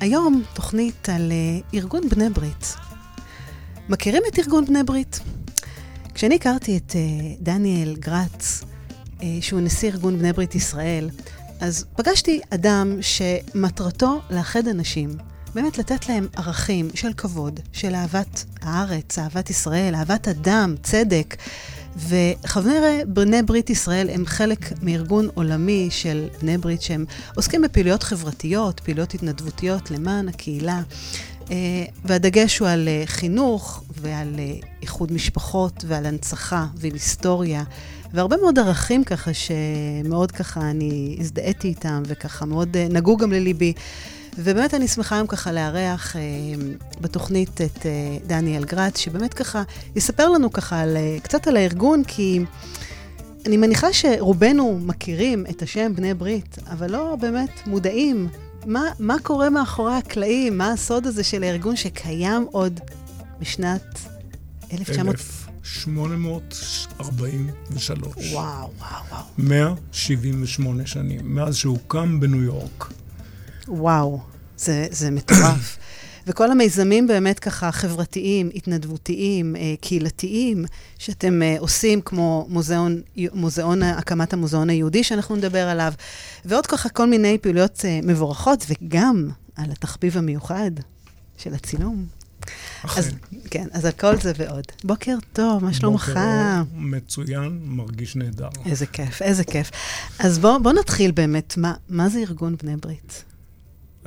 היום תוכנית על אה, ארגון בני ברית. מכירים את ארגון בני ברית? כשאני הכרתי את אה, דניאל גרץ, אה, שהוא נשיא ארגון בני ברית ישראל, אז פגשתי אדם שמטרתו לאחד אנשים, באמת לתת להם ערכים של כבוד, של אהבת הארץ, אהבת ישראל, אהבת אדם, צדק. וחברי בני ברית ישראל הם חלק מארגון עולמי של בני ברית שהם עוסקים בפעילויות חברתיות, פעילויות התנדבותיות למען הקהילה. אה, והדגש הוא על אה, חינוך ועל אה, איחוד משפחות ועל הנצחה ועל היסטוריה. והרבה מאוד ערכים ככה שמאוד ככה אני הזדהיתי איתם וככה מאוד נגעו גם לליבי. ובאמת אני שמחה היום ככה לארח אה, בתוכנית את אה, דניאל גרץ, שבאמת ככה יספר לנו ככה על, אה, קצת על הארגון, כי אני מניחה שרובנו מכירים את השם בני ברית, אבל לא באמת מודעים מה, מה קורה מאחורי הקלעים, מה הסוד הזה של הארגון שקיים עוד בשנת 1900... 1843. וואו, וואו, וואו. 178 שנים, מאז שהוקם בניו יורק. וואו, זה, זה מטורף. וכל המיזמים באמת ככה חברתיים, התנדבותיים, אה, קהילתיים, שאתם אה, עושים, כמו מוזיאון, מוזיאון, הקמת המוזיאון היהודי שאנחנו נדבר עליו, ועוד ככה כל מיני פעילויות אה, מבורכות, וגם על התחביב המיוחד של הצילום. אכן. אז, כן, אז על כל זה ועוד. בוקר טוב, מה שלומך? בוקר מצוין, מרגיש נהדר. איזה כיף, איזה כיף. אז בואו בוא נתחיל באמת, מה, מה זה ארגון בני ברית?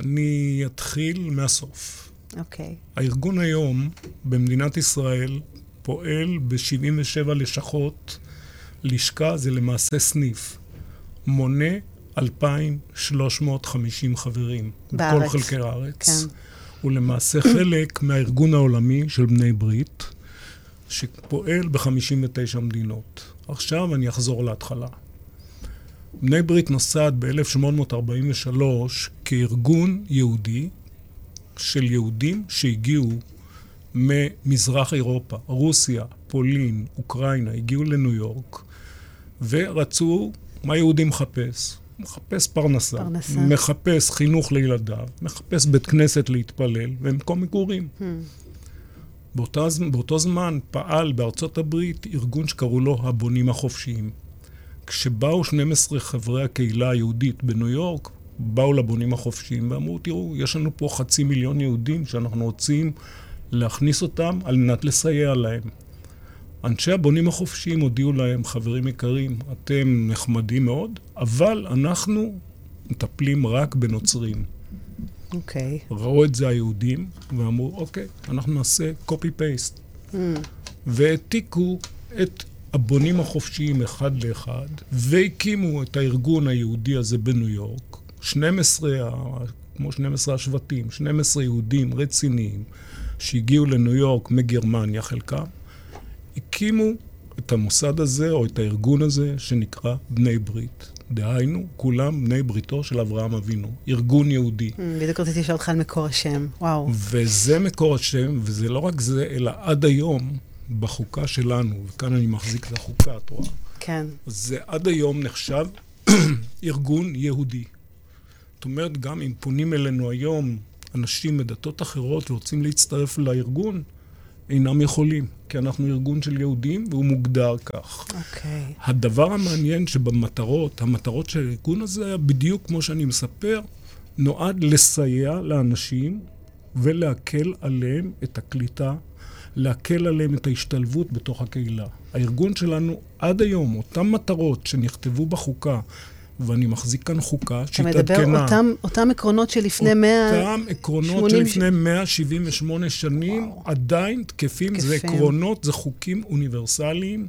אני אתחיל מהסוף. אוקיי. Okay. הארגון היום במדינת ישראל פועל ב-77 לשכות. לשכה זה למעשה סניף. מונה 2,350 חברים. בארץ. בכל חלקי הארץ. כן. הוא למעשה חלק מהארגון העולמי של בני ברית, שפועל ב-59 מדינות. עכשיו אני אחזור להתחלה. בני ברית נוסד ב-1843 כארגון יהודי של יהודים שהגיעו ממזרח אירופה, רוסיה, פולין, אוקראינה, הגיעו לניו יורק ורצו, מה יהודי מחפש? מחפש פרנסה, פרנסה, מחפש חינוך לילדיו, מחפש בית כנסת להתפלל ומקום מגורים. Hmm. באותה, באותו זמן פעל בארצות הברית ארגון שקראו לו הבונים החופשיים. כשבאו 12 חברי הקהילה היהודית בניו יורק, באו לבונים החופשיים ואמרו, תראו, יש לנו פה חצי מיליון יהודים שאנחנו רוצים להכניס אותם על מנת לסייע להם. אנשי הבונים החופשיים הודיעו להם, חברים יקרים, אתם נחמדים מאוד, אבל אנחנו מטפלים רק בנוצרים. אוקיי. Okay. ראו את זה היהודים ואמרו, אוקיי, אנחנו נעשה copy-paste. Mm. והעתיקו את הבונים החופשיים אחד לאחד, והקימו את הארגון היהודי הזה בניו יורק. 12, כמו 12 השבטים, 12 יהודים רציניים שהגיעו לניו יורק מגרמניה חלקם, הקימו את המוסד הזה או את הארגון הזה שנקרא בני ברית. דהיינו, כולם בני בריתו של אברהם אבינו, ארגון יהודי. Mm, בדיוק רציתי לשאול אותך על מקור השם, וואו. וזה מקור השם, וזה לא רק זה, אלא עד היום בחוקה שלנו, וכאן אני מחזיק את החוקה, את רואה? כן. זה עד היום נחשב ארגון יהודי. זאת אומרת, גם אם פונים אלינו היום אנשים מדתות אחרות ורוצים להצטרף לארגון, אינם יכולים, כי אנחנו ארגון של יהודים והוא מוגדר כך. אוקיי. Okay. הדבר המעניין שבמטרות, המטרות של הארגון הזה היה בדיוק כמו שאני מספר, נועד לסייע לאנשים ולהקל עליהם את הקליטה להקל עליהם את ההשתלבות בתוך הקהילה. הארגון שלנו עד היום, אותן מטרות שנכתבו בחוקה, ואני מחזיק כאן חוקה שהתעדכנה. אתה מדבר אותם, אותם עקרונות שלפני 100... אותם עקרונות שלפני 178 שנים וואו. עדיין תקפים. תקפים. זה עקרונות, זה חוקים אוניברסליים,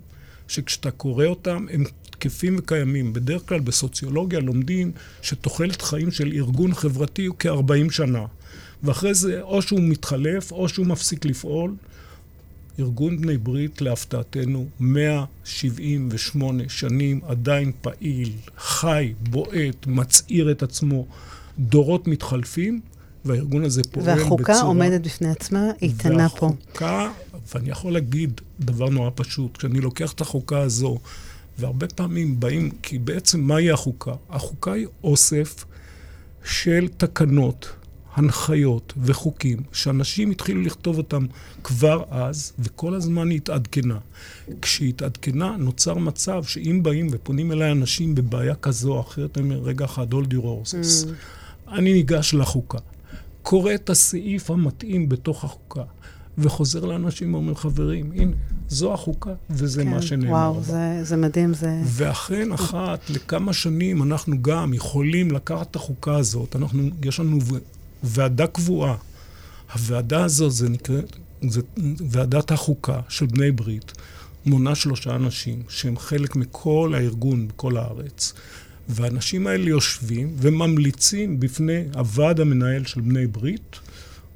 שכשאתה קורא אותם, הם תקפים וקיימים. בדרך כלל בסוציולוגיה לומדים שתוחלת חיים של ארגון חברתי הוא כ-40 שנה. ואחרי זה או שהוא מתחלף או שהוא מפסיק לפעול. ארגון בני ברית, להפתעתנו, 178 שנים עדיין פעיל, חי, בועט, מצעיר את עצמו. דורות מתחלפים, והארגון הזה פועל בצורה... והחוקה עומדת בפני עצמה, איתנה פה. והחוקה, ואני יכול להגיד דבר נורא פשוט, כשאני לוקח את החוקה הזו, והרבה פעמים באים, כי בעצם מהי החוקה? החוקה היא אוסף של תקנות הנחיות וחוקים שאנשים התחילו לכתוב אותם כבר אז, וכל הזמן היא התעדכנה. כשהיא התעדכנה, נוצר מצב שאם באים ופונים אליי אנשים בבעיה כזו או אחרת, אני אומר, רגע אחד, hold your horses. Mm. אני ניגש לחוקה, קורא את הסעיף המתאים בתוך החוקה, וחוזר לאנשים ואומר, חברים, הנה, זו החוקה, וזה כן, מה שנאמר. וואו, זה, זה מדהים, זה... ואכן, אחת לכמה שנים אנחנו גם יכולים לקחת את החוקה הזאת, אנחנו, יש לנו ועדה קבועה. הוועדה הזו, זה נקרא, זה ועדת החוקה של בני ברית, מונה שלושה אנשים שהם חלק מכל הארגון בכל הארץ. והאנשים האלה יושבים וממליצים בפני הוועד המנהל של בני ברית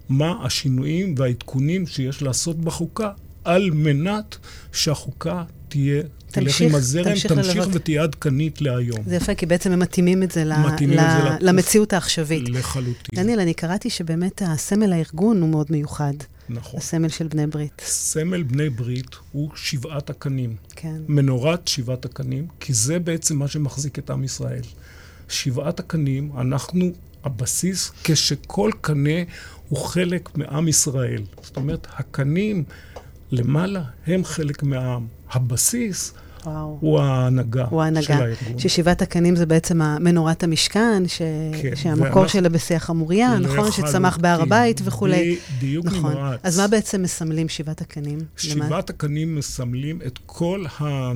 מה השינויים והעדכונים שיש לעשות בחוקה על מנת שהחוקה תהיה, תלך עם הזרם, תמשיך, תמשיך ותהיה עדכנית להיום. זה יפה, כי בעצם הם מתאימים את זה, מתאימים ל, ל, את זה למציאות העכשווית. לחלוטין. דניאל, אני קראתי שבאמת הסמל הארגון הוא מאוד מיוחד. נכון. הסמל של בני ברית. סמל בני ברית הוא שבעת הקנים. כן. מנורת שבעת הקנים, כי זה בעצם מה שמחזיק את עם ישראל. שבעת הקנים, אנחנו הבסיס כשכל קנה הוא חלק מעם ישראל. זאת אומרת, הקנים למעלה הם חלק מהעם. הבסיס וואו. הוא ההנהגה, הוא ההנהגה של הארגון. ששבעת הקנים זה בעצם מנורת המשכן, ש... כן, שהמקור ואנחנו... שלה בשיח המוריה, נכון? שצמח בהר הבית וכולי. בדיוק נכון. נמרץ. אז מה בעצם מסמלים שבעת הקנים? שבעת למה? הקנים מסמלים את כל ה...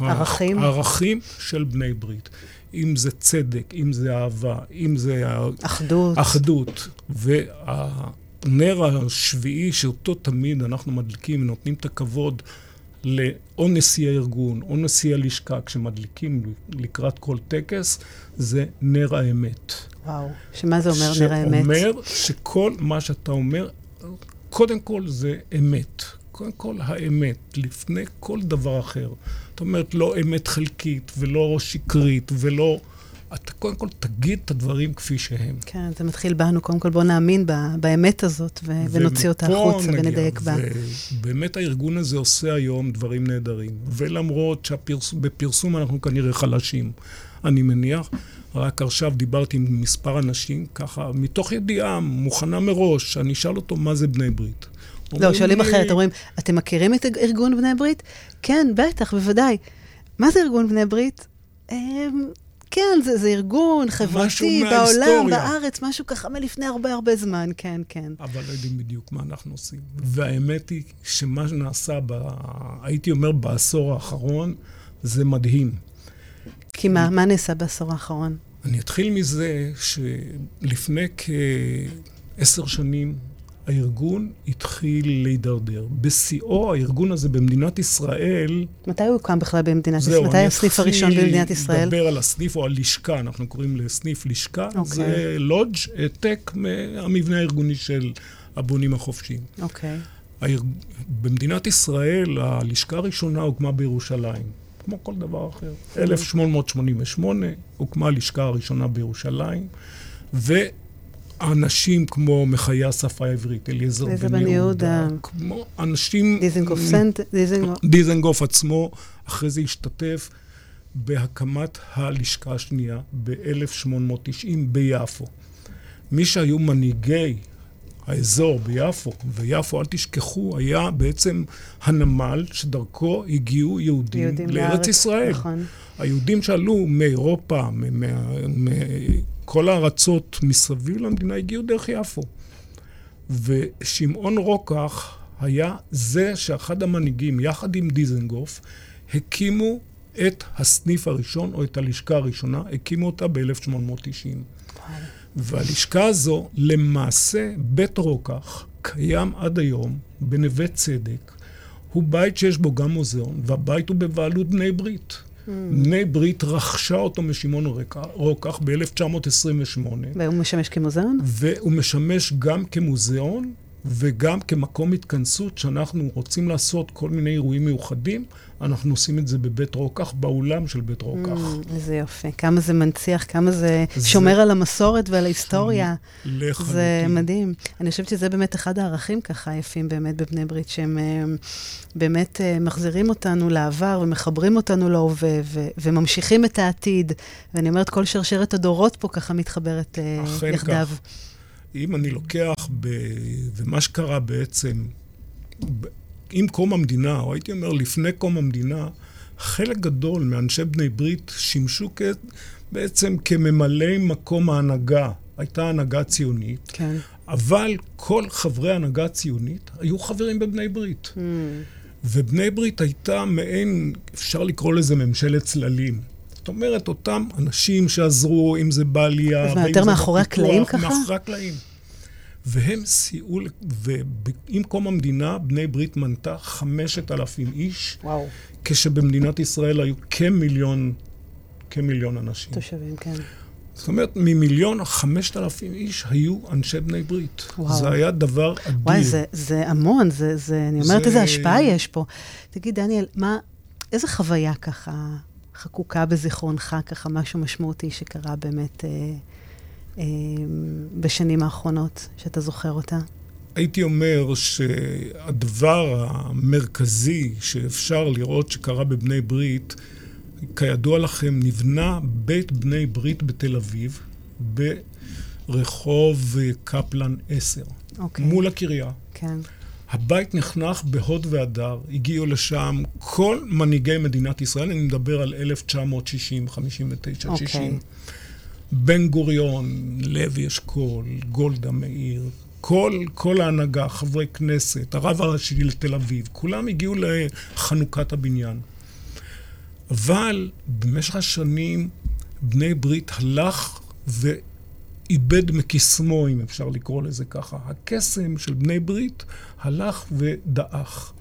ערכים? הערכים של בני ברית. אם זה צדק, אם זה אהבה, אם זה... אחדות. אחדות. והנר השביעי, שאותו תמיד אנחנו מדליקים ונותנים את הכבוד לאו נשיא הארגון או נשיא הלשכה, כשמדליקים לקראת כל טקס, זה נר האמת. וואו, שמה זה אומר נר האמת? שאומר שכל מה שאתה אומר, קודם כל זה אמת. קודם כל האמת, לפני כל דבר אחר. זאת אומרת, לא אמת חלקית ולא שקרית ולא... אתה קודם כל תגיד את הדברים כפי שהם. כן, זה מתחיל בנו. קודם כל בוא נאמין ב, באמת הזאת ו- ונוציא אותה החוצה ונדייק בה. ובאמת הארגון הזה עושה היום דברים נהדרים. ולמרות שבפרסום אנחנו כנראה חלשים, אני מניח, רק עכשיו דיברתי עם מספר אנשים, ככה, מתוך ידיעה מוכנה מראש, אני אשאל אותו מה זה בני ברית. לא, שואלים לי... אחרת, אומרים, אתם מכירים את ארגון בני ברית? כן, בטח, בוודאי. מה זה ארגון בני ברית? כן, זה, זה ארגון חברתי בעולם, בארץ, משהו ככה מלפני הרבה הרבה זמן, כן, כן. אבל לא יודעים בדיוק מה אנחנו עושים. והאמת היא שמה שנעשה, ב, הייתי אומר, בעשור האחרון, זה מדהים. כי מה? מה נעשה בעשור האחרון? אני אתחיל מזה שלפני כעשר שנים הארגון התחיל להידרדר. בשיאו, הארגון הזה במדינת ישראל... מתי הוא הוקם בכלל במדינת ישראל? מתי הסניף הראשון במדינת ישראל? זהו, אני אתחיל לדבר על הסניף או הלשכה, אנחנו קוראים לסניף לשכה. Okay. אוקיי. זה לודג', העתק מהמבנה הארגוני של הבונים החופשיים. אוקיי. Okay. הארג... במדינת ישראל, הלשכה הראשונה הוקמה בירושלים. כמו כל דבר אחר. 1888 הוקמה הלשכה הראשונה בירושלים, ו... אנשים כמו מחיי השפה העברית, אליעזר בן יהודה, כמו אנשים... דיזנגוף סנט, דיזנגוף. דיזנגוף עצמו, אחרי זה השתתף בהקמת הלשכה השנייה ב-1890 ביפו. מי שהיו מנהיגי האזור ביפו, ויפו, אל תשכחו, היה בעצם הנמל שדרכו הגיעו יהודים, יהודים לארץ לארץ, ישראל. נכון. היהודים שעלו מאירופה, מכל הארצות מסביב למדינה, הגיעו דרך יפו. ושמעון רוקח היה זה שאחד המנהיגים, יחד עם דיזנגוף, הקימו את הסניף הראשון, או את הלשכה הראשונה, הקימו אותה ב-1890. והלשכה הזו, למעשה, בית רוקח, קיים עד היום בנווה צדק. הוא בית שיש בו גם מוזיאון, והבית הוא בבעלות בני ברית. Mm. בני ברית רכשה אותו משמעון רוקח ב-1928. והוא משמש כמוזיאון? והוא משמש גם כמוזיאון וגם כמקום התכנסות שאנחנו רוצים לעשות כל מיני אירועים מיוחדים. אנחנו עושים את זה בבית רוקח, באולם של בית רוקח. Mm, איזה יופי. כמה זה מנציח, כמה זה, זה שומר על המסורת ועל ההיסטוריה. לחלוטין. זה מדהים. אני חושבת שזה באמת אחד הערכים ככה יפים באמת בבני ברית, שהם אה, באמת אה, מחזירים אותנו לעבר ומחברים אותנו להווה ו- וממשיכים את העתיד. ואני אומרת, כל שרשרת הדורות פה ככה מתחברת אה, יחדיו. כך. אם אני לוקח, ב... ומה שקרה בעצם, ב... עם קום המדינה, או הייתי אומר לפני קום המדינה, חלק גדול מאנשי בני ברית שימשו כ... בעצם כממלאי מקום ההנהגה. הייתה הנהגה ציונית, כן. אבל כל חברי ההנהגה הציונית היו חברים בבני ברית. Mm. ובני ברית הייתה מעין, אפשר לקרוא לזה ממשלת צללים. זאת אומרת, אותם אנשים שעזרו, אם זה בעלייה, ואם זה יותר מאחורי הקלעים ככה? מאחורי הקלעים. והם סייעו, ועם קום המדינה, בני ברית מנתה 5,000 איש. וואו. כשבמדינת ישראל היו כמיליון, כמיליון אנשים. תושבים, כן. זאת אומרת, ממיליון חמשת אלפים איש היו אנשי בני ברית. וואו. זה היה דבר אדיר. וואי, זה, זה המון, זה, זה, אני אומרת, זה... איזה השפעה יש פה. תגיד, דניאל, מה, איזה חוויה ככה חקוקה בזיכרונך, ככה משהו משמעותי שקרה באמת אה, אה, בשנים האחרונות, שאתה זוכר אותה? הייתי אומר שהדבר המרכזי שאפשר לראות שקרה בבני ברית, כידוע לכם, נבנה בית בני ברית בתל אביב, ברחוב קפלן 10, okay. אוקיי. מול הקריה. כן. הבית נחנך בהוד והדר, הגיעו לשם כל מנהיגי מדינת ישראל, אני מדבר על 1960, 59, okay. 60. בן גוריון, לוי אשכול, גולדה מאיר, כל, כל ההנהגה, חברי כנסת, הרב הראשי לתל אביב, כולם הגיעו לחנוכת הבניין. אבל במשך השנים בני ברית הלך ואיבד מקסמו, אם אפשר לקרוא לזה ככה. הקסם של בני ברית הלך ודעך.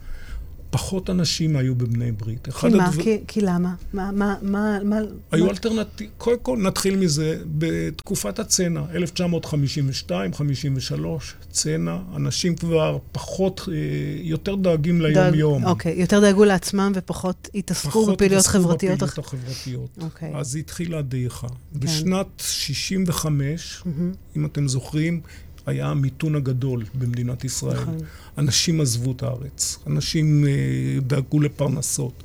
פחות אנשים היו בבני ברית. כי מה? הדבר... כי, כי למה? מה, מה, מה, מה... היו מה... אלטרנטיב... קודם כל נתחיל מזה, בתקופת הצנע, 1952, 53, צנע, אנשים כבר פחות, אה, יותר דואגים ליום-יום. אוקיי, יותר דאגו לעצמם ופחות התעסקו בפעילויות חברתיות. פחות התעסקו בפעילויות החברתיות. אוקיי. אז התחילה הדעיכה. כן. בשנת 65, mm-hmm. אם אתם זוכרים, היה המיתון הגדול במדינת ישראל. נכון. אנשים עזבו את הארץ, אנשים אה, דאגו לפרנסות,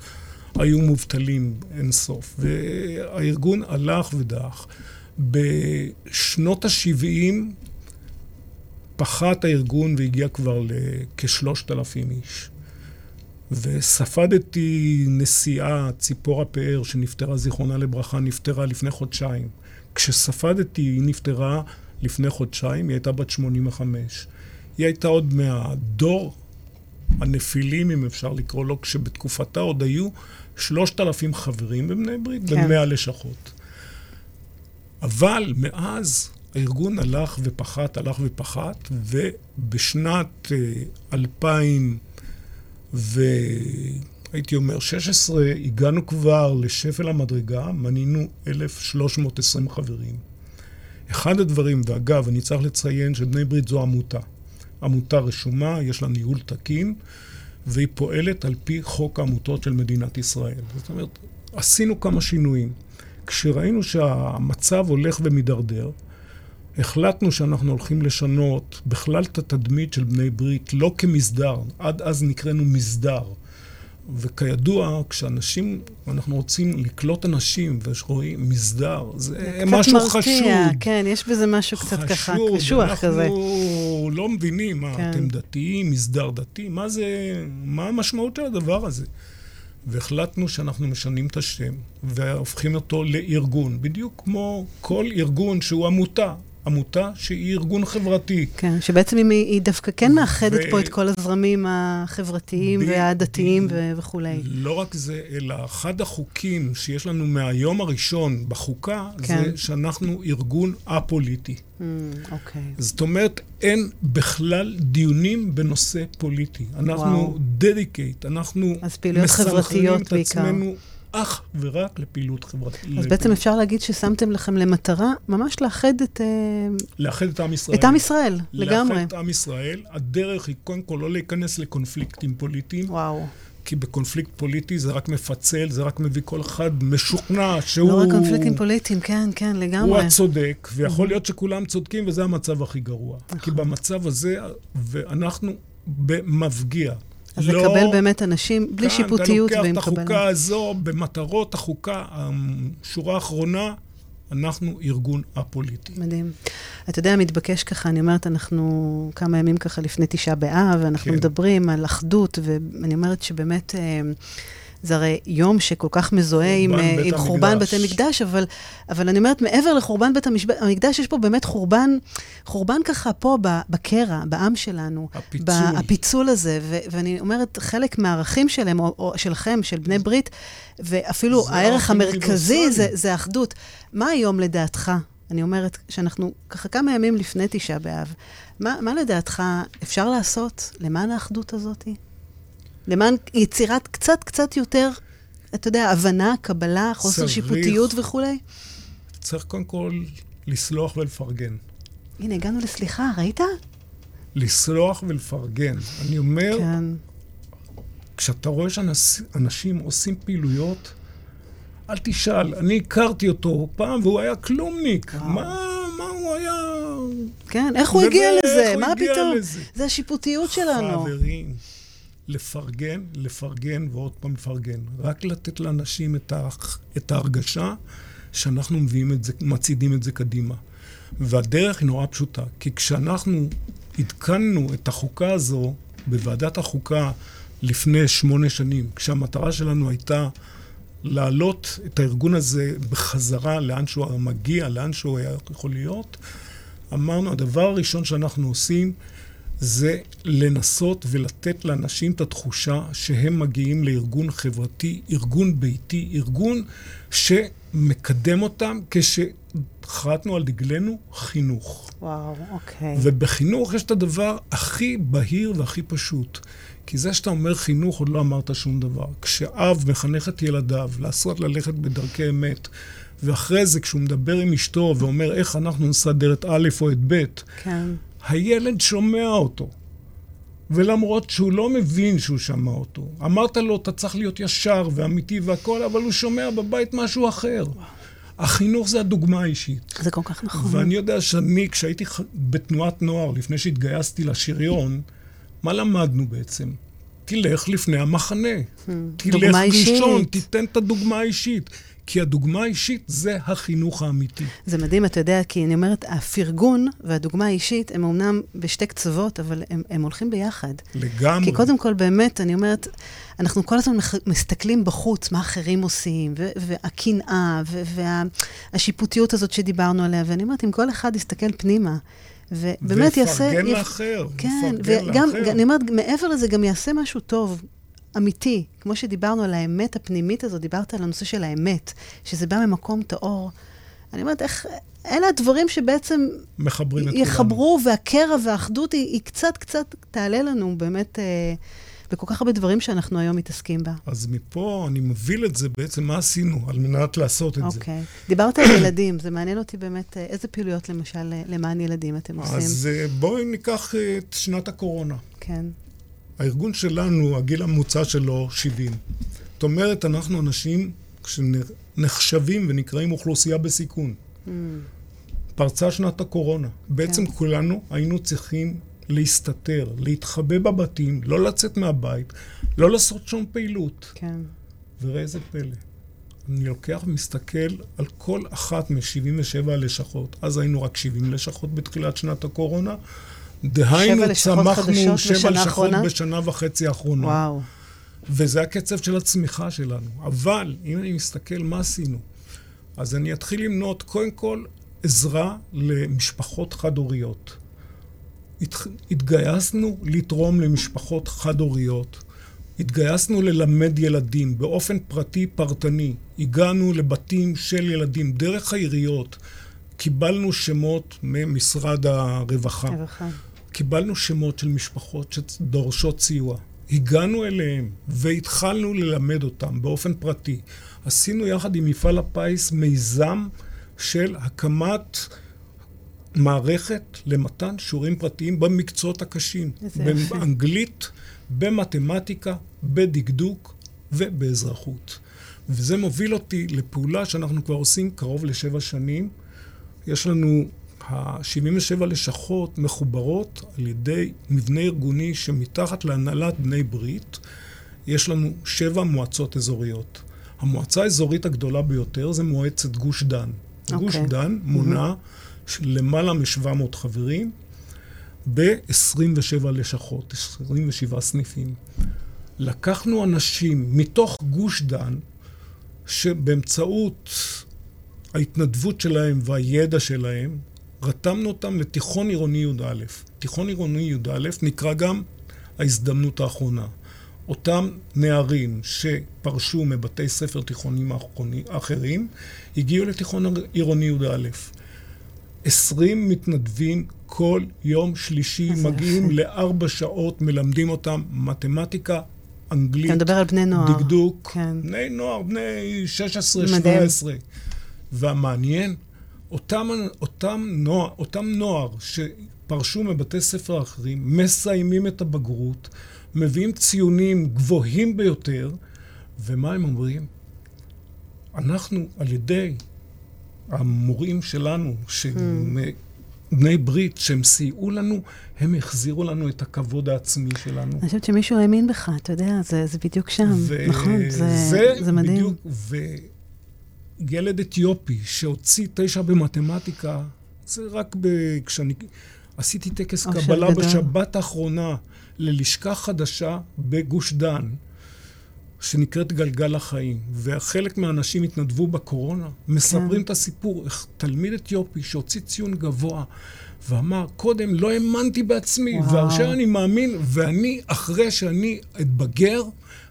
היו מובטלים אין סוף, והארגון הלך ודעך. בשנות ה-70 פחת הארגון והגיע כבר לכשלושת אלפים איש. וספדתי נשיאה, ציפורה פאר, שנפטרה, זיכרונה לברכה, נפטרה לפני חודשיים. כשספדתי, היא נפטרה לפני חודשיים, היא הייתה בת 85. היא הייתה עוד מהדור הנפילים, אם אפשר לקרוא לו, כשבתקופתה עוד היו 3,000 חברים בבני ברית, כן. במאה לשכות. אבל מאז הארגון הלך ופחת, הלך ופחת, ובשנת 2000 אה, והייתי אומר 16, הגענו כבר לשפל המדרגה, מנינו 1,320 חברים. אחד הדברים, ואגב, אני צריך לציין שבני ברית זו עמותה. עמותה רשומה, יש לה ניהול תקין, והיא פועלת על פי חוק העמותות של מדינת ישראל. זאת אומרת, עשינו כמה שינויים. כשראינו שהמצב הולך ומידרדר, החלטנו שאנחנו הולכים לשנות בכלל את התדמית של בני ברית, לא כמסדר, עד אז נקראנו מסדר. וכידוע, כשאנשים, אנחנו רוצים לקלוט אנשים, ורואים מסדר, זה משהו מרתיע, חשוב. כן, יש בזה משהו קצת ככה קשוח כזה. אנחנו לא מבינים, מה, כן. אתם דתיים, מסדר דתי, מה זה, מה המשמעות של הדבר הזה? והחלטנו שאנחנו משנים את השם, והופכים אותו לארגון, בדיוק כמו כל ארגון שהוא עמותה. עמותה שהיא ארגון חברתי. כן, שבעצם היא, היא דווקא כן מאחדת ו... פה את כל הזרמים החברתיים ב... והדתיים ב... וכולי. לא רק זה, אלא אחד החוקים שיש לנו מהיום הראשון בחוקה, כן. זה שאנחנו ארגון א-פוליטי. Mm, אוקיי. זאת אומרת, אין בכלל דיונים בנושא פוליטי. אנחנו דדיקייט, אנחנו מסנכרנים את בעיקר. עצמנו אך ורק לפעילות חברתית. אז. בעצם אפשר להגיד ששמתם לכם למטרה ממש לאחד את... אה, לאחד את עם ישראל. את עם ישראל, לגמרי. לאחד את עם ישראל. הדרך היא קודם כל לא להיכנס לקונפליקטים פוליטיים. וואו. כי בקונפליקט פוליטי זה רק מפצל, זה רק מביא כל אחד משוכנע שהוא... לא רק קונפליקטים פוליטיים, כן, כן, לגמרי. הוא הצודק, ויכול להיות שכולם צודקים, וזה המצב הכי גרוע. נכון. כי במצב הזה, ואנחנו במפגיע. אז לא, לקבל באמת אנשים בלי שיפוטיות ועם קבלה. אתה לוקח את החוקה הזו במטרות החוקה, השורה האחרונה, אנחנו ארגון א-פוליטי. מדהים. אתה יודע, מתבקש ככה, אני אומרת, אנחנו כמה ימים ככה לפני תשעה באב, ואנחנו כן. מדברים על אחדות, ואני אומרת שבאמת... אה, זה הרי יום שכל כך מזוהה עם, אה, עם חורבן בתי מקדש, אבל, אבל אני אומרת, מעבר לחורבן בית המקדש, יש פה באמת חורבן, חורבן ככה פה בקרע, בעם שלנו. הפיצול. הפיצול הזה, ו, ואני אומרת, חלק מהערכים שלהם, או, או שלכם, של בני ברית, ואפילו הערך המרכזי זה, זה אחדות. מה היום לדעתך? אני אומרת, שאנחנו ככה כמה ימים לפני תשעה באב, מה, מה לדעתך אפשר לעשות למען האחדות הזאתי? למען יצירת קצת קצת יותר, אתה יודע, הבנה, קבלה, חוסר צריך, שיפוטיות וכולי? צריך קודם כל לסלוח ולפרגן. הנה, הגענו לסליחה, ראית? לסלוח ולפרגן. אני אומר, כן. כשאתה רואה שאנשים עושים פעילויות, אל תשאל, אני הכרתי אותו פעם והוא היה כלומניק. מה, מה הוא היה... כן, איך הוא הגיע לזה? מה פתאום? זה השיפוטיות שלנו. חברים. לפרגן, לפרגן ועוד פעם לפרגן. רק לתת לאנשים את, ה, את ההרגשה שאנחנו מביאים את זה, מצעידים את זה קדימה. והדרך היא נורא פשוטה, כי כשאנחנו עדכנו את החוקה הזו בוועדת החוקה לפני שמונה שנים, כשהמטרה שלנו הייתה להעלות את הארגון הזה בחזרה לאן שהוא מגיע, לאן שהוא היה יכול להיות, אמרנו, הדבר הראשון שאנחנו עושים זה לנסות ולתת לאנשים את התחושה שהם מגיעים לארגון חברתי, ארגון ביתי, ארגון שמקדם אותם כשחרטנו על דגלנו חינוך. וואו, אוקיי. ובחינוך יש את הדבר הכי בהיר והכי פשוט. כי זה שאתה אומר חינוך, עוד לא אמרת שום דבר. כשאב מחנך את ילדיו לעשות ללכת בדרכי אמת, ואחרי זה כשהוא מדבר עם אשתו ואומר איך אנחנו נסדר את א' או את ב', כן. הילד שומע אותו. ולמרות שהוא לא מבין שהוא שמע אותו, אמרת לו, אתה צריך להיות ישר ואמיתי והכול, אבל הוא שומע בבית משהו אחר. החינוך זה הדוגמה האישית. זה כל כך נכון. ואני יודע שאני, כשהייתי בתנועת נוער, לפני שהתגייסתי לשריון, מה למדנו בעצם? תלך לפני המחנה. Hmm. תלך ראשון, תיתן את הדוגמה האישית. כי הדוגמה האישית זה החינוך האמיתי. זה מדהים, אתה יודע, כי אני אומרת, הפרגון והדוגמה האישית הם אמנם בשתי קצוות, אבל הם, הם הולכים ביחד. לגמרי. כי קודם כל, באמת, אני אומרת, אנחנו כל הזמן מסתכלים בחוץ, מה אחרים עושים, והקנאה, והשיפוטיות הזאת שדיברנו עליה, ואני אומרת, אם כל אחד יסתכל פנימה, ובאמת יעשה... ויפרגן לאחר. כן, וגם, אני אומרת, מעבר לזה, גם יעשה משהו טוב. אמיתי, כמו שדיברנו על האמת הפנימית הזו, דיברת על הנושא של האמת, שזה בא ממקום טהור. אני אומרת, איך, אלה הדברים שבעצם... מחברים את כולנו. יחברו, והקרע והאחדות היא, היא קצת קצת תעלה לנו באמת אה, בכל כך הרבה דברים שאנחנו היום מתעסקים בה. אז מפה אני מוביל את זה בעצם, מה עשינו על מנת לעשות את okay. זה. אוקיי. דיברת על ילדים, זה מעניין אותי באמת, אה, איזה פעילויות למשל אה, למען ילדים אתם עושים? אז אה, בואי ניקח את שנת הקורונה. כן. הארגון שלנו, הגיל הממוצע שלו 70. זאת אומרת, אנחנו אנשים שנחשבים ונקראים אוכלוסייה בסיכון. Mm. פרצה שנת הקורונה. בעצם כן. כולנו היינו צריכים להסתתר, להתחבא בבתים, לא לצאת מהבית, לא לעשות שום פעילות. כן. וראה איזה פלא. אני לוקח ומסתכל על כל אחת מ-77 הלשכות. אז היינו רק 70 לשכות בתחילת שנת הקורונה. דהיינו, צמחנו שבע לשכות בשנה וחצי האחרונה. וואו. וזה הקצב של הצמיחה שלנו. אבל, אם אני מסתכל מה עשינו, אז אני אתחיל למנות קודם כל עזרה למשפחות חד-הוריות. התגייסנו לתרום למשפחות חד-הוריות. התגייסנו ללמד ילדים באופן פרטי פרטני. הגענו לבתים של ילדים דרך העיריות. קיבלנו שמות ממשרד הרווחה. הרווחה. קיבלנו שמות של משפחות שדורשות סיוע. הגענו אליהם והתחלנו ללמד אותם באופן פרטי. עשינו יחד עם מפעל הפיס מיזם של הקמת מערכת למתן שיעורים פרטיים במקצועות הקשים. באנגלית, במתמטיקה, בדקדוק ובאזרחות. וזה מוביל אותי לפעולה שאנחנו כבר עושים קרוב לשבע שנים. יש לנו ה-77 לשכות מחוברות על ידי מבנה ארגוני שמתחת להנהלת בני ברית יש לנו שבע מועצות אזוריות. המועצה האזורית הגדולה ביותר זה מועצת גוש דן. Okay. גוש אוקיי. דן מונה mm-hmm. למעלה מ-700 חברים ב-27 לשכות, 27 סניפים. לקחנו אנשים מתוך גוש דן, שבאמצעות ההתנדבות שלהם והידע שלהם, רתמנו אותם לתיכון עירוני י"א. תיכון עירוני י"א נקרא גם ההזדמנות האחרונה. אותם נערים שפרשו מבתי ספר תיכונים אחרים, הגיעו לתיכון עירוני י"א. עשרים מתנדבים כל יום שלישי מגיעים לארבע שעות, מלמדים אותם מתמטיקה, אנגלית, אתה מדבר על בני נוער. דקדוק. כן. בני נוער, בני 16, 17. והמעניין, אותם, אותם, נוער, אותם נוער שפרשו מבתי ספר אחרים, מסיימים את הבגרות, מביאים ציונים גבוהים ביותר, ומה הם אומרים? אנחנו, על ידי המורים שלנו, שהם hmm. בני ברית, שהם סייעו לנו, הם החזירו לנו את הכבוד העצמי שלנו. אני חושבת שמישהו האמין בך, אתה יודע, זה, זה בדיוק שם. ו- נכון, זה, זה, זה מדהים. בדיוק, וילד אתיופי שהוציא תשע במתמטיקה, זה רק ב... כשאני עשיתי טקס קבלה בשבת האחרונה ללשכה חדשה בגוש דן. שנקראת גלגל החיים, וחלק מהאנשים התנדבו בקורונה, מספרים כן. את הסיפור, איך תלמיד אתיופי שהוציא ציון גבוה ואמר, קודם לא האמנתי בעצמי, ועכשיו אני מאמין, ואני, אחרי שאני אתבגר,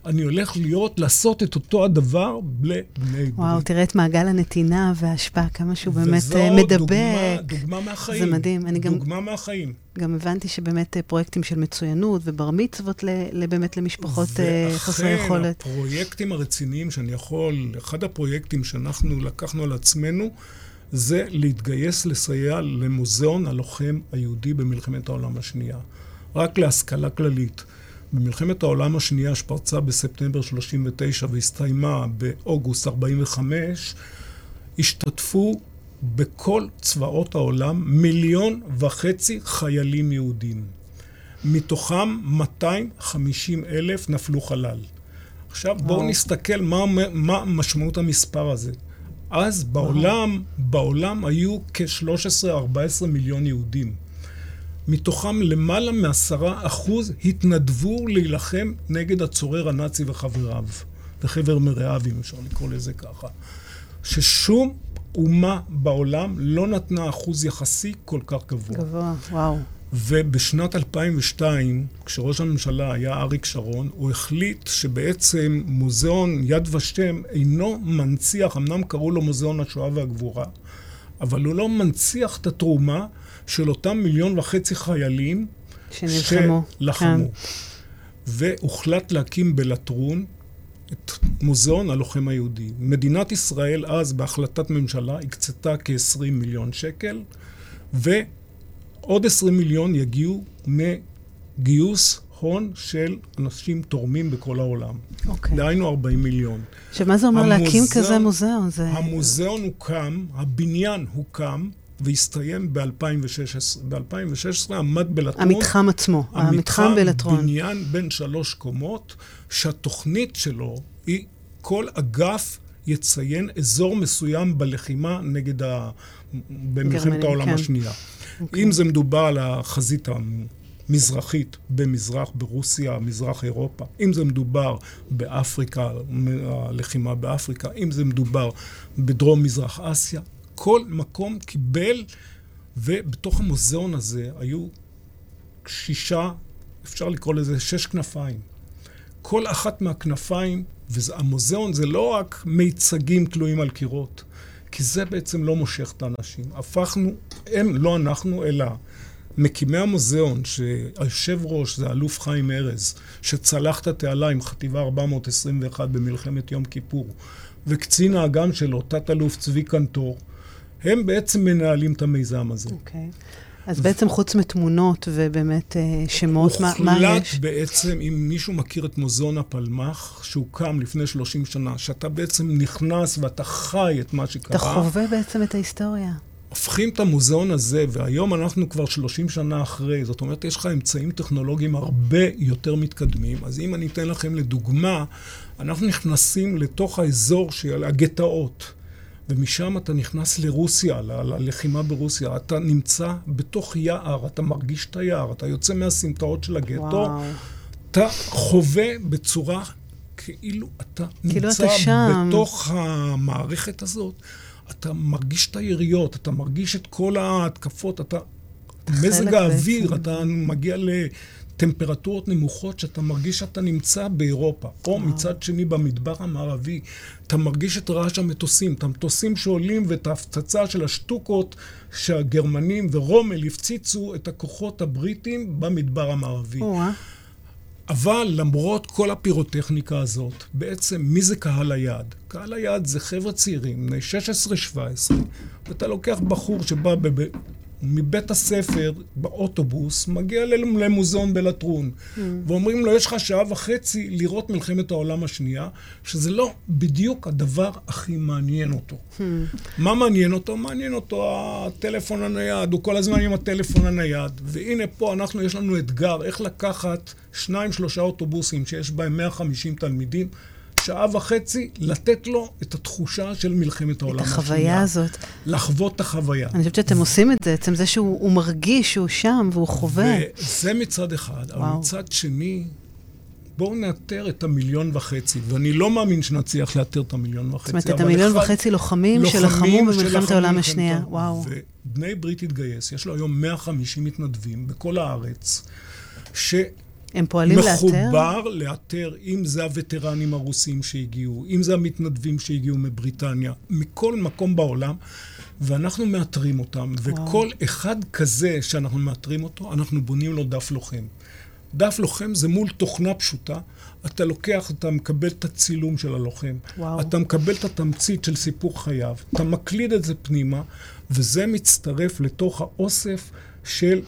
אני הולך להיות, לעשות את אותו הדבר לבני ברית. וואו, תראה את מעגל הנתינה וההשפעה, כמה שהוא באמת אה, מדבק. וזו דוגמה, דוגמה מהחיים. זה מדהים. אני דוגמה גם, מהחיים. גם הבנתי שבאמת אה, פרויקטים של מצוינות ובר מצוות באמת למשפחות אה, חסרי יכולת. ואכן, הפרויקטים הרציניים שאני יכול, אחד הפרויקטים שאנחנו לקחנו על עצמנו, זה להתגייס לסייע למוזיאון הלוחם היהודי במלחמת העולם השנייה. רק להשכלה כללית. במלחמת העולם השנייה שפרצה בספטמבר 39 והסתיימה באוגוסט 45, השתתפו בכל צבאות העולם מיליון וחצי חיילים יהודים. מתוכם 250 אלף נפלו חלל. עכשיו בואו נסתכל מה, מה משמעות המספר הזה. אז בעולם, בעולם היו כ-13-14 מיליון יהודים. מתוכם למעלה מעשרה אחוז התנדבו להילחם נגד הצורר הנאצי וחבריו, וחבר מרעיו, אם אפשר לקרוא לזה ככה. ששום אומה בעולם לא נתנה אחוז יחסי כל כך גבוה. גבוה, וואו. ובשנת 2002, כשראש הממשלה היה אריק שרון, הוא החליט שבעצם מוזיאון יד ושם אינו מנציח, אמנם קראו לו מוזיאון השואה והגבורה, אבל הוא לא מנציח את התרומה של אותם מיליון וחצי חיילים שנלחמו. שלחמו. כן. והוחלט להקים בלטרון את מוזיאון הלוחם היהודי. מדינת ישראל אז, בהחלטת ממשלה, הקצתה כ-20 מיליון שקל, ועוד 20 מיליון יגיעו מגיוס הון של אנשים תורמים בכל העולם. אוקיי. דהיינו 40 מיליון. עכשיו, מה זה אומר המוזיאון, להקים כזה מוזיאון? זה... המוזיאון הוקם, הבניין הוקם, והסתיים ב-2016. ב-2016 עמד בלטרון... המתחם עצמו, המתחם, המתחם בלטרון. בניין בין שלוש קומות, שהתוכנית שלו היא, כל אגף יציין אזור מסוים בלחימה נגד ה... במלחמת העולם כן. השנייה. Okay. אוקיי. אם זה מדובר על החזית המזרחית במזרח, ברוסיה, מזרח אירופה, אם זה מדובר באפריקה, הלחימה באפריקה, אם זה מדובר בדרום מזרח אסיה, כל מקום קיבל, ובתוך המוזיאון הזה היו שישה, אפשר לקרוא לזה שש כנפיים. כל אחת מהכנפיים, והמוזיאון זה לא רק מיצגים תלויים על קירות, כי זה בעצם לא מושך את האנשים. הפכנו, הם, לא אנחנו, אלא מקימי המוזיאון, שהיושב ראש זה אלוף חיים ארז, שצלח את התעלה עם חטיבה 421 במלחמת יום כיפור, וקצין האג"ם שלו, תת-אלוף צבי קנטור, הם בעצם מנהלים את המיזם הזה. אוקיי. Okay. אז בעצם חוץ מתמונות ובאמת אה, שמות, מה, מה יש? הוחלט בעצם, אם מישהו מכיר את מוזיאון הפלמ"ח, שהוקם לפני 30 שנה, שאתה בעצם נכנס ואתה חי את מה שקרה. אתה חווה בעצם את ההיסטוריה. הופכים את המוזיאון הזה, והיום אנחנו כבר 30 שנה אחרי, זאת אומרת, יש לך אמצעים טכנולוגיים הרבה יותר מתקדמים. אז אם אני אתן לכם לדוגמה, אנחנו נכנסים לתוך האזור של הגטאות. ומשם אתה נכנס לרוסיה, ללחימה ברוסיה. אתה נמצא בתוך יער, אתה מרגיש את היער, אתה יוצא מהסמטאות של הגטו. אתה חווה בצורה כאילו אתה כאילו נמצא אתה שם. בתוך המערכת הזאת. אתה מרגיש את היריות, אתה מרגיש את כל ההתקפות, אתה... מזג האוויר, בעצם. אתה מגיע לטמפרטורות נמוכות שאתה מרגיש שאתה נמצא באירופה. או וואו. מצד שני, במדבר המערבי, אתה מרגיש את רעש המטוסים, את המטוסים שעולים ואת ההפצצה של השטוקות שהגרמנים ורומל הפציצו את הכוחות הבריטים במדבר המערבי. וואו. אבל למרות כל הפירוטכניקה הזאת, בעצם מי זה קהל היעד? קהל היעד זה חבר'ה צעירים, בני 16-17, ואתה לוקח בחור שבא. מבית הספר באוטובוס, מגיע למוזיאון בלטרון, mm. ואומרים לו, יש לך שעה וחצי לראות מלחמת העולם השנייה, שזה לא בדיוק הדבר הכי מעניין אותו. Mm. מה מעניין אותו? מעניין אותו הטלפון הנייד, הוא כל הזמן עם הטלפון הנייד. והנה פה אנחנו, יש לנו אתגר, איך לקחת שניים, שלושה אוטובוסים שיש בהם 150 תלמידים, שעה וחצי לתת לו את התחושה של מלחמת העולם השנייה. את החוויה השנייה. הזאת. לחוות את החוויה. אני חושבת שאתם עושים את זה, עצם זה שהוא מרגיש שהוא שם והוא חווה. וזה מצד אחד, וואו. אבל מצד שני, בואו נאתר את המיליון וחצי, ואני לא מאמין שנצליח לאתר את המיליון וחצי. זאת אומרת, את המיליון אחד, וחצי לוחמים, לוחמים שלחמו במלחמת העולם השנייה, וואו. ובני ברית התגייס, יש לו היום 150 מתנדבים בכל הארץ, ש... הם פועלים לאתר? מחובר לאתר, אם זה הווטרנים הרוסים שהגיעו, אם זה המתנדבים שהגיעו מבריטניה, מכל מקום בעולם, ואנחנו מאתרים אותם, וואו. וכל אחד כזה שאנחנו מאתרים אותו, אנחנו בונים לו דף לוחם. דף לוחם זה מול תוכנה פשוטה. אתה לוקח, אתה מקבל את הצילום של הלוחם, וואו. אתה מקבל את התמצית של סיפור חייו, אתה מקליד את זה פנימה, וזה מצטרף לתוך האוסף של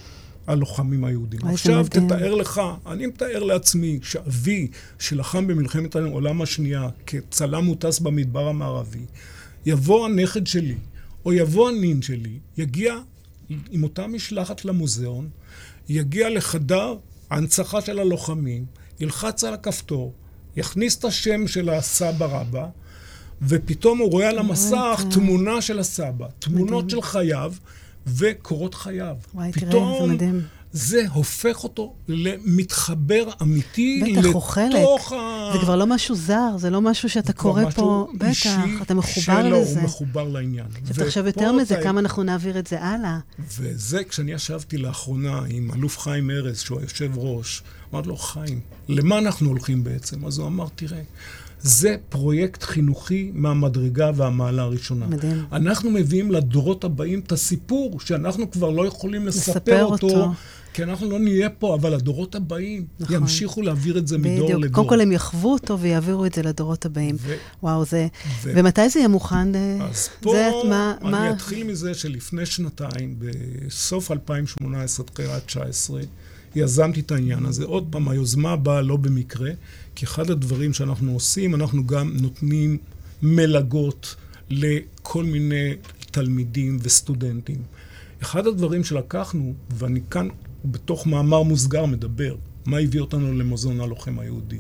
הלוחמים היהודים. עכשיו תתאר לך, אני מתאר לעצמי שאבי, שלחם במלחמת העולם השנייה כצלם מוטס במדבר המערבי, יבוא הנכד שלי, או יבוא הנין שלי, יגיע עם אותה משלחת למוזיאון, יגיע לחדר ההנצחה של הלוחמים, ילחץ על הכפתור, יכניס את השם של הסבא רבא, ופתאום הוא רואה על המסך תמונה של הסבא, תמונות של חייו. וקורות חייו. וואי, פתאום תראה, זה מדהים. זה הופך אותו למתחבר אמיתי בטח, לתוך חלק. ה... זה כבר לא משהו זר, זה לא משהו שאתה קורא פה. בטח, אתה מחובר שלו, לזה. הוא מחובר לעניין. ותחשב יותר מזה, כמה אנחנו נעביר את זה הלאה. וזה, כשאני ישבתי לאחרונה עם אלוף חיים ארז, שהוא היושב ראש, אמרתי לו, חיים, למה אנחנו הולכים בעצם? אז הוא אמר, תראה, זה פרויקט חינוכי מהמדרגה והמעלה הראשונה. מדהים. אנחנו מביאים לדורות הבאים את הסיפור שאנחנו כבר לא יכולים לספר, לספר אותו. אותו. כי אנחנו לא נהיה פה, אבל הדורות הבאים נכון. ימשיכו להעביר את זה בדיוק. מדור לדור. קודם כל הם יחוו אותו ויעבירו את זה לדורות הבאים. ו... וואו, זה... ו... ומתי זה יהיה מוכן? אז פה זה, מה, אני מה... אתחיל מזה שלפני שנתיים, בסוף 2018, תחילת 19, יזמתי את העניין הזה. עוד פעם, היוזמה באה לא במקרה, כי אחד הדברים שאנחנו עושים, אנחנו גם נותנים מלגות לכל מיני תלמידים וסטודנטים. אחד הדברים שלקחנו, ואני כאן בתוך מאמר מוסגר מדבר, מה הביא אותנו למוזיאון הלוחם היהודי.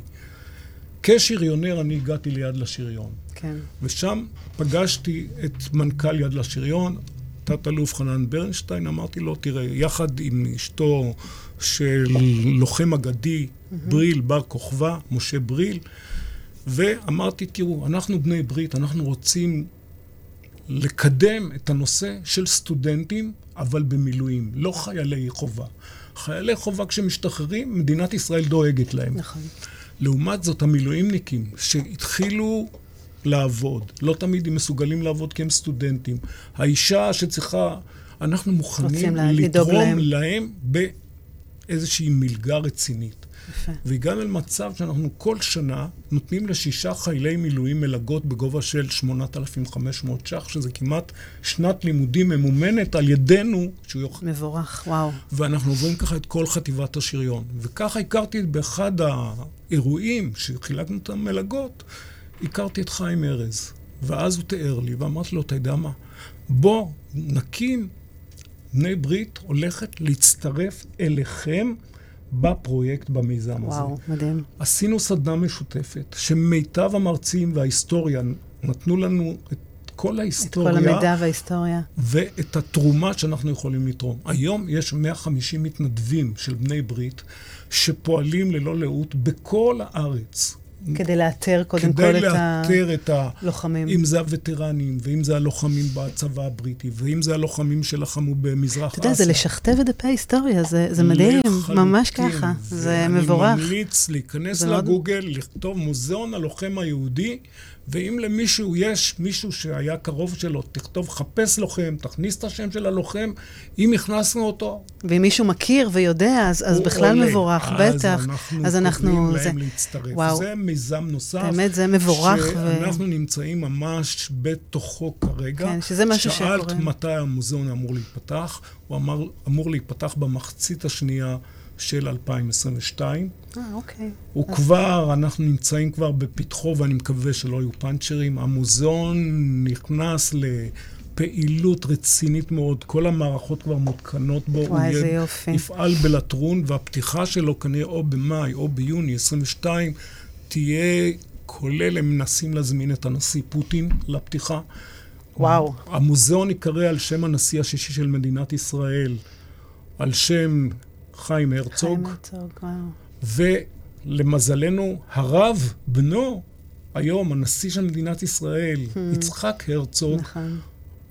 כשריונר אני הגעתי ליד לשריון. כן. ושם פגשתי את מנכ"ל יד לשריון, תת-אלוף חנן ברנשטיין, אמרתי לו, תראה, יחד עם אשתו של לוחם אגדי, בריל בר כוכבא, משה בריל, ואמרתי, תראו, אנחנו בני ברית, אנחנו רוצים לקדם את הנושא של סטודנטים, אבל במילואים, לא חיילי חובה. חיילי חובה כשמשתחררים, מדינת ישראל דואגת להם. נכון. לעומת זאת, המילואימניקים שהתחילו לעבוד, לא תמיד הם מסוגלים לעבוד כי הם סטודנטים. האישה שצריכה, אנחנו מוכנים לתרום להם, להם באיזושהי מלגה רצינית. יפה. והגענו למצב שאנחנו כל שנה נותנים לשישה חיילי מילואים מלגות בגובה של 8,500 ש"ח, שזה כמעט שנת לימודים ממומנת על ידינו. יוכל... מבורך, וואו. ואנחנו עוברים ככה את כל חטיבת השריון. וככה הכרתי באחד האירועים שחילקנו את המלגות, הכרתי את חיים ארז. ואז הוא תיאר לי, ואמרתי לו, אתה יודע מה? בוא נקים, בני ברית הולכת להצטרף אליכם בפרויקט, במיזם וואו, הזה. וואו, מדהים. עשינו סדנה משותפת, שמיטב המרצים וההיסטוריה נתנו לנו את כל ההיסטוריה. את כל המידע וההיסטוריה. ואת התרומה שאנחנו יכולים לתרום. היום יש 150 מתנדבים של בני ברית שפועלים ללא לאות בכל הארץ. כדי לאתר קודם כל. כדי לאתר את הלוחמים. אם זה הווטרנים, ואם זה הלוחמים בצבא הבריטי, ואם זה הלוחמים שלחמו במזרח אסיה. אתה יודע, זה לשכתב את דפי ההיסטוריה, זה, זה מדהים, ממש ככה. זה מבורך. אני ממליץ להיכנס לגוגל, מאוד... לכתוב מוזיאון הלוחם היהודי, ואם למישהו יש מישהו שהיה קרוב שלו, תכתוב חפש לוחם, תכניס את השם של הלוחם, אם הכנסנו אותו... ואם מישהו מכיר ויודע, אז, אז בכלל עולה. מבורך, אז בטח. אנחנו אז אנחנו קוראים להם זה... להצטרף. וואו. זה מיזם נוסף. באמת, זה מבורך. שאנחנו ו... נמצאים ממש בתוכו כרגע. כן, שזה משהו שקורה. שאלת מתי המוזיאון אמור להיפתח, הוא אמר, אמור להיפתח במחצית השנייה. של 2022. אה, אוקיי. הוא אז... כבר, אנחנו נמצאים כבר בפתחו, ואני מקווה שלא יהיו פאנצ'רים. המוזיאון נכנס לפעילות רצינית מאוד. כל המערכות כבר מותקנות בו. וואי, איזה יופי. יפעל בלטרון, והפתיחה שלו כנראה או במאי או ביוני 22 תהיה, כולל, הם מנסים להזמין את הנשיא פוטין לפתיחה. וואו. המוזיאון ייקרא על שם הנשיא השישי של מדינת ישראל, על שם חיים הרצוג. חיים הרצוג, וואו. ולמזלנו, הרב, בנו, היום הנשיא של מדינת ישראל, hmm. יצחק הרצוג, נכון.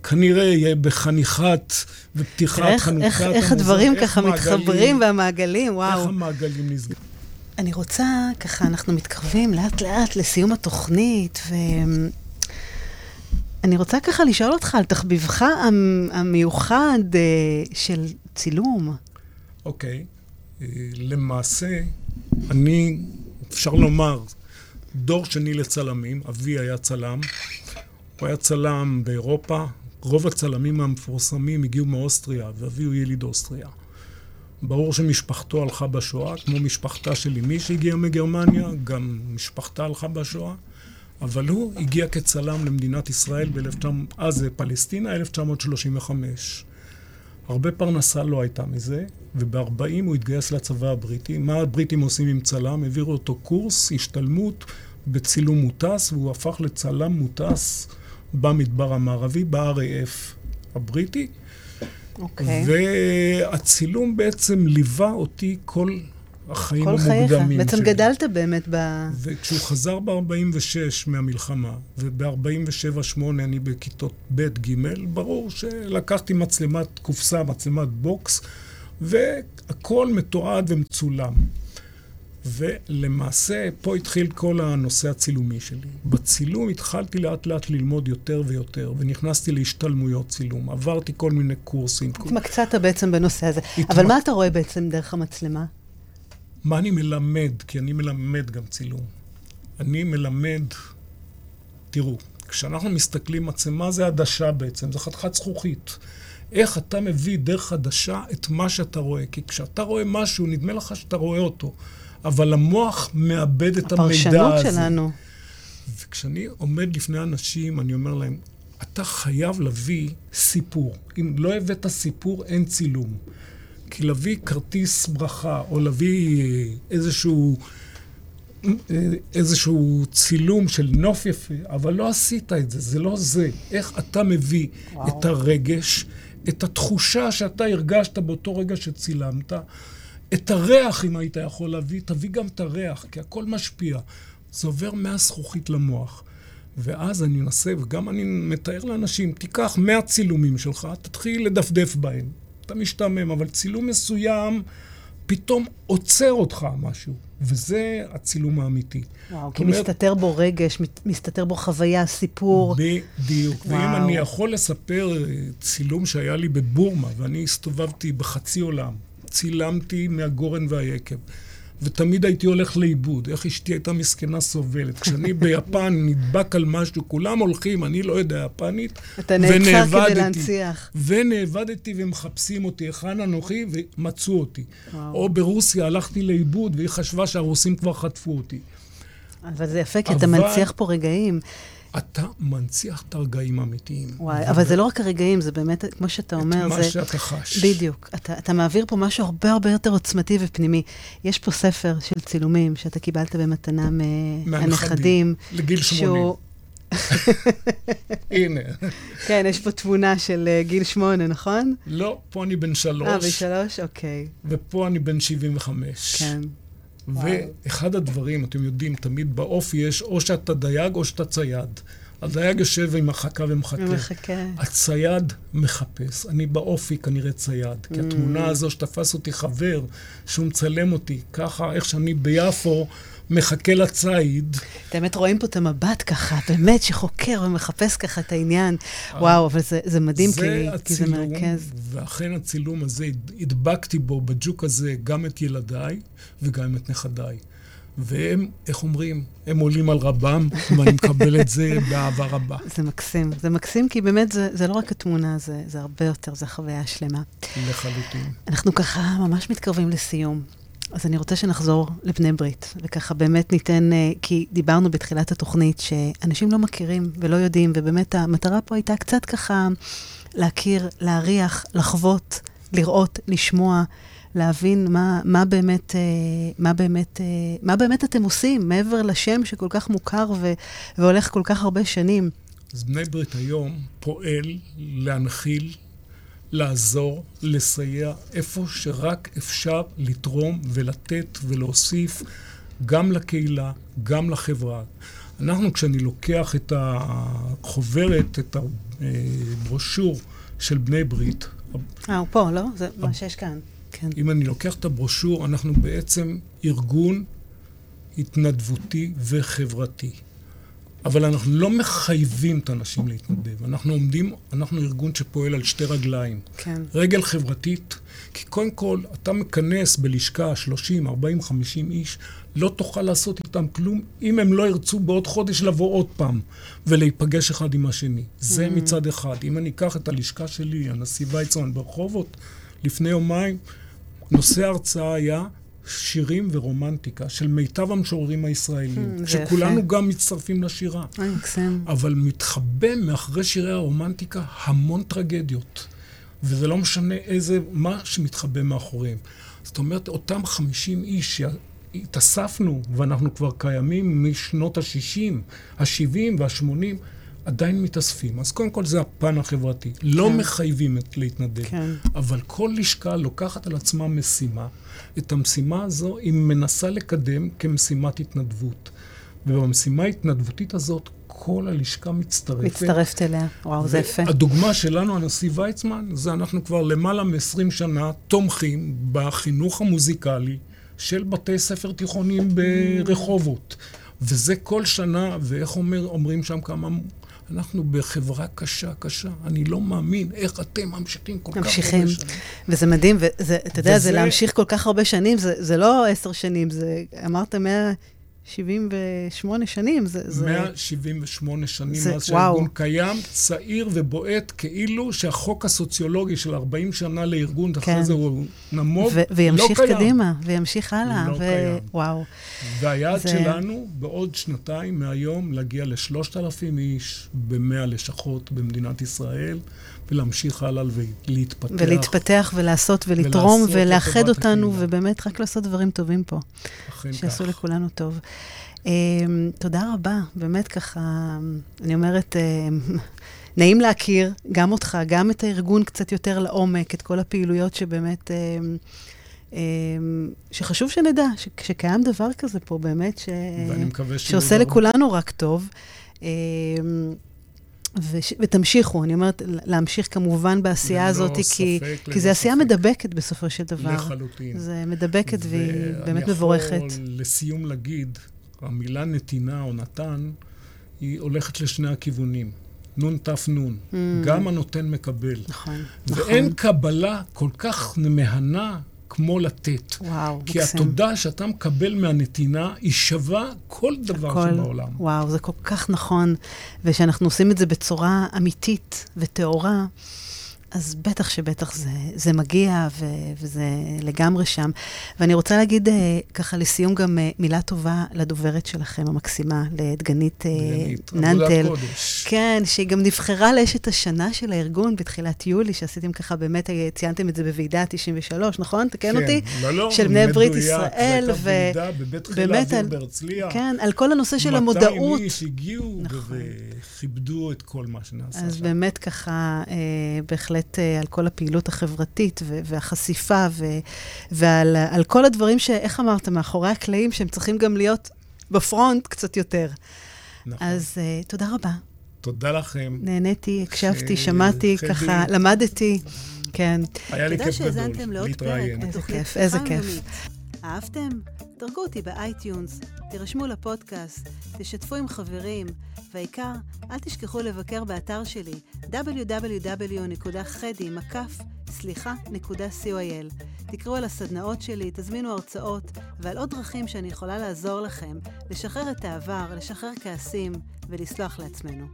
כנראה יהיה בחניכת ופתיחת איך, חנוכת איך, המוזיאון. איך הדברים איך ככה מעגלים, מתחברים והמעגלים, וואו. איך המעגלים נסגרים. אני רוצה, ככה, אנחנו מתקרבים לאט-לאט לסיום התוכנית, ו... אני רוצה ככה לשאול אותך על תחביבך המיוחד אה, של צילום. אוקיי. אה, למעשה, אני, אפשר לומר, דור שני לצלמים, אבי היה צלם, הוא היה צלם באירופה, רוב הצלמים המפורסמים הגיעו מאוסטריה, ואבי הוא יליד אוסטריה. ברור שמשפחתו הלכה בשואה, כמו משפחתה של אמי שהגיעה מגרמניה, גם משפחתה הלכה בשואה, אבל הוא הגיע כצלם למדינת ישראל ב-1900, אז פלסטינה, 1935. הרבה פרנסה לא הייתה מזה, וב-40 הוא התגייס לצבא הבריטי. מה הבריטים עושים עם צלם? העבירו אותו קורס השתלמות בצילום מוטס, והוא הפך לצלם מוטס במדבר המערבי, ב-RAF הבריטי. אוקיי. Okay. והצילום בעצם ליווה אותי כל החיים המוקדמים שלי. כל חייך. בעצם גדלת באמת ב... וכשהוא חזר ב-46 מהמלחמה, וב-47-8 אני בכיתות ב' ג', ברור שלקחתי מצלמת קופסה, מצלמת בוקס, והכל מתועד ומצולם. ולמעשה, פה התחיל כל הנושא הצילומי שלי. בצילום התחלתי לאט לאט ללמוד יותר ויותר, ונכנסתי להשתלמויות צילום. עברתי כל מיני קורסים. התמקצעת בעצם בנושא הזה. התמק... אבל מה אתה רואה בעצם דרך המצלמה? מה אני מלמד? כי אני מלמד גם צילום. אני מלמד, תראו, כשאנחנו מסתכלים, מצלמה זה עדשה בעצם, זה חתיכת זכוכית. איך אתה מביא דרך עדשה את מה שאתה רואה. כי כשאתה רואה משהו, נדמה לך שאתה רואה אותו, אבל המוח מאבד את המידע הזה. הפרשנות שלנו. וכשאני עומד לפני אנשים, אני אומר להם, אתה חייב להביא סיפור. אם לא הבאת סיפור, אין צילום. כי להביא כרטיס ברכה, או להביא איזשהו, איזשהו צילום של נוף יפה, אבל לא עשית את זה, זה לא זה. איך אתה מביא וואו. את הרגש, את התחושה שאתה הרגשת באותו רגע שצילמת, את הריח, אם היית יכול להביא, תביא גם את הריח, כי הכל משפיע. זה עובר מהזכוכית למוח. ואז אני אנסה, וגם אני מתאר לאנשים, תיקח 100 צילומים שלך, תתחיל לדפדף בהם. אתה משתעמם, אבל צילום מסוים פתאום עוצר אותך משהו, וזה הצילום האמיתי. וואו, כי אומרת, מסתתר בו רגש, מסתתר בו חוויה, סיפור. בדיוק. וואו. ואם אני יכול לספר אה, צילום שהיה לי בבורמה, ואני הסתובבתי בחצי עולם, צילמתי מהגורן והיקב. ותמיד הייתי הולך לאיבוד. איך אשתי הייתה מסכנה סובלת. כשאני ביפן נדבק על משהו, כולם הולכים, אני לא יודע יפנית, אתה נעצר כדי להנציח. ונאבדתי ומחפשים אותי, היכן אנוכי, ומצאו אותי. וואו. או ברוסיה הלכתי לאיבוד, והיא חשבה שהרוסים כבר חטפו אותי. אבל זה יפה, כי אבל... אתה מנציח פה רגעים. אתה מנציח את הרגעים האמיתיים. וואי. אבל זה לא רק הרגעים, זה באמת, כמו שאתה אומר, את זה... מה שאתה חש. בדיוק. אתה, אתה מעביר פה משהו הרבה הרבה יותר עוצמתי ופנימי. יש פה ספר של צילומים שאתה קיבלת במתנה מהנכדים. לגיל 80. שהוא... הנה. כן, יש פה תמונה של uh, גיל שמונה, נכון? לא, פה אני בן שלוש. אה, בן שלוש? אוקיי. ופה אני בן 75. כן. ואחד הדברים, אתם יודעים, תמיד באופי יש או שאתה דייג או שאתה צייד. הדייג יושב עם החכה ומחכה. ומחכה. הצייד מחפש. אני באופי כנראה צייד. כי התמונה mm. הזו שתפס אותי חבר, שהוא מצלם אותי, ככה, איך שאני ביפו, מחכה לציד. אתם באמת רואים פה את המבט ככה, באמת, שחוקר ומחפש ככה את העניין. וואו, אבל זה, זה מדהים, זה כי, הצילום, כי זה מרכז. ואכן הצילום הזה, הדבקתי בו, בג'וק הזה, גם את ילדיי וגם את נכדיי. והם, איך אומרים, הם עולים על רבם, ואני מקבל את זה באהבה רבה. זה מקסים. זה מקסים, כי באמת זה, זה לא רק התמונה, זה, זה הרבה יותר, זה חוויה שלמה. לחלוטין. אנחנו ככה ממש מתקרבים לסיום. אז אני רוצה שנחזור לבני ברית, וככה באמת ניתן, אה, כי דיברנו בתחילת התוכנית שאנשים לא מכירים ולא יודעים, ובאמת המטרה פה הייתה קצת ככה להכיר, להריח, לחוות, לראות, לשמוע. להבין מה, מה, באמת, אה, מה, באמת, אה, מה באמת אתם עושים, מעבר לשם שכל כך מוכר ו, והולך כל כך הרבה שנים. אז בני ברית היום פועל להנחיל, לעזור, לסייע, איפה שרק אפשר לתרום ולתת ולהוסיף, גם לקהילה, גם לחברה. אנחנו, כשאני לוקח את החוברת, את הברושור של בני ברית... אה, הוא פה, לא? זה מה שיש כאן. כן. אם אני לוקח את הברושור, אנחנו בעצם ארגון התנדבותי וחברתי. אבל אנחנו לא מחייבים את האנשים להתנדב. אנחנו עומדים, אנחנו ארגון שפועל על שתי רגליים. כן. רגל חברתית, כי קודם כל, אתה מכנס בלשכה 30, 40, 50 איש, לא תוכל לעשות איתם כלום אם הם לא ירצו בעוד חודש לבוא עוד פעם ולהיפגש אחד עם השני. זה mm. מצד אחד. אם אני אקח את הלשכה שלי, הנשיא ויצמן ברחובות, לפני יומיים, נושא ההרצאה היה שירים ורומנטיקה של מיטב המשוררים הישראלים, mm, שכולנו. גם מצטרפים לשירה. מקסים. אבל מתחבא מאחרי שירי הרומנטיקה המון טרגדיות. וזה לא משנה איזה, מה שמתחבא מאחוריהם. זאת אומרת, אותם 50 איש שהתאספנו, ואנחנו כבר קיימים משנות ה-60, ה-70 וה-80, עדיין מתאספים. אז קודם כל זה הפן החברתי. לא כן. לא מחייבים את להתנדב, כן. אבל כל לשכה לוקחת על עצמה משימה. את המשימה הזו היא מנסה לקדם כמשימת התנדבות. ובמשימה ההתנדבותית הזאת, כל הלשכה מצטרפת. מצטרפת אליה, וואו, זה יפה. הדוגמה שלנו, הנשיא ויצמן, זה אנחנו כבר למעלה מ-20 שנה תומכים בחינוך המוזיקלי של בתי ספר תיכוניים ברחובות. וזה כל שנה, ואיך אומר, אומרים שם כמה אנחנו בחברה קשה, קשה. אני לא מאמין איך אתם ממשיכים כל ממשיכים. כך הרבה שנים. וזה מדהים, ואתה יודע, וזה... זה להמשיך כל כך הרבה שנים, זה, זה לא עשר שנים, זה, אמרת, 178 שנים. זה, 178 שנים זה, מאז שהארגון קיים, צעיר ובועט, כאילו שהחוק הסוציולוגי של 40 שנה לארגון, כן. אחרי זה הוא נמוג, ו- וימשיך לא קדימה, וימשיך הלאה. לא ו- קיים. וואו. והיעד זה... שלנו, בעוד שנתיים מהיום, להגיע ל-3,000 איש ב-100 לשכות במדינת ישראל. ולהמשיך הלאה ולהתפתח. ולהתפתח ולעשות ולתרום ולאחד אותנו, הקהילה. ובאמת רק לעשות דברים טובים פה. אכן כך. שיעשו לכולנו טוב. Um, תודה רבה, באמת ככה, אני אומרת, um, נעים להכיר גם אותך, גם את הארגון קצת יותר לעומק, את כל הפעילויות שבאמת... Um, שחשוב שנדע שקיים דבר כזה פה, באמת, ש, שעושה לכולנו רק טוב. וש, ותמשיכו, אני אומרת, להמשיך כמובן בעשייה הזאת, כי, כי זו עשייה ספק. מדבקת בסופו של דבר. לחלוטין. זה מדבקת והיא באמת מבורכת. ואני יכול לסיום להגיד, המילה נתינה או נתן, היא הולכת לשני הכיוונים. נון תף נון. Mm. גם הנותן מקבל. נכון, נכון. ואין קבלה כל כך מהנה כמו לתת. וואו, כי מקסים. התודה שאתה מקבל מהנתינה, היא שווה כל דבר הכל, שבעולם. וואו, זה כל כך נכון. ושאנחנו עושים את זה בצורה אמיתית וטהורה, אז בטח שבטח זה, זה מגיע ו, וזה לגמרי שם. ואני רוצה להגיד uh, ככה לסיום גם uh, מילה טובה לדוברת שלכם המקסימה, לדגנית uh, ננטל. כן, שהיא גם נבחרה לאשת השנה של הארגון בתחילת יולי, שעשיתם ככה, באמת ציינתם את זה בוועידה 93, נכון? תקן כן, אותי? לא, לא, של בני ברית ישראל. הייתה ועידה בבית חיל האוויר בהרצליה. כן, על כל הנושא של המודעות. 200 איש הגיעו. נכון. ו... וכיבדו את כל מה שנעשה אז שם. אז באמת ככה, אה, בהחלט אה, על כל הפעילות החברתית והחשיפה ועל כל הדברים ש... איך אמרת? מאחורי הקלעים, שהם צריכים גם להיות בפרונט קצת יותר. נכון. אז אה, תודה רבה. תודה לכם. נהניתי, הקשבתי, שמעתי, ככה, למדתי. כן. היה לי כיף גדול להתראיין. איזה כיף, איזה כיף. אהבתם? דרגו אותי ב iTunes, תירשמו לפודקאסט, תשתפו עם חברים, והעיקר, אל תשכחו לבקר באתר שלי www.hadi.co.il. תקראו על הסדנאות שלי, תזמינו הרצאות ועל עוד דרכים שאני יכולה לעזור לכם לשחרר את העבר, לשחרר כעסים ולסלוח לעצמנו.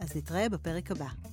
אז נתראה בפרק הבא.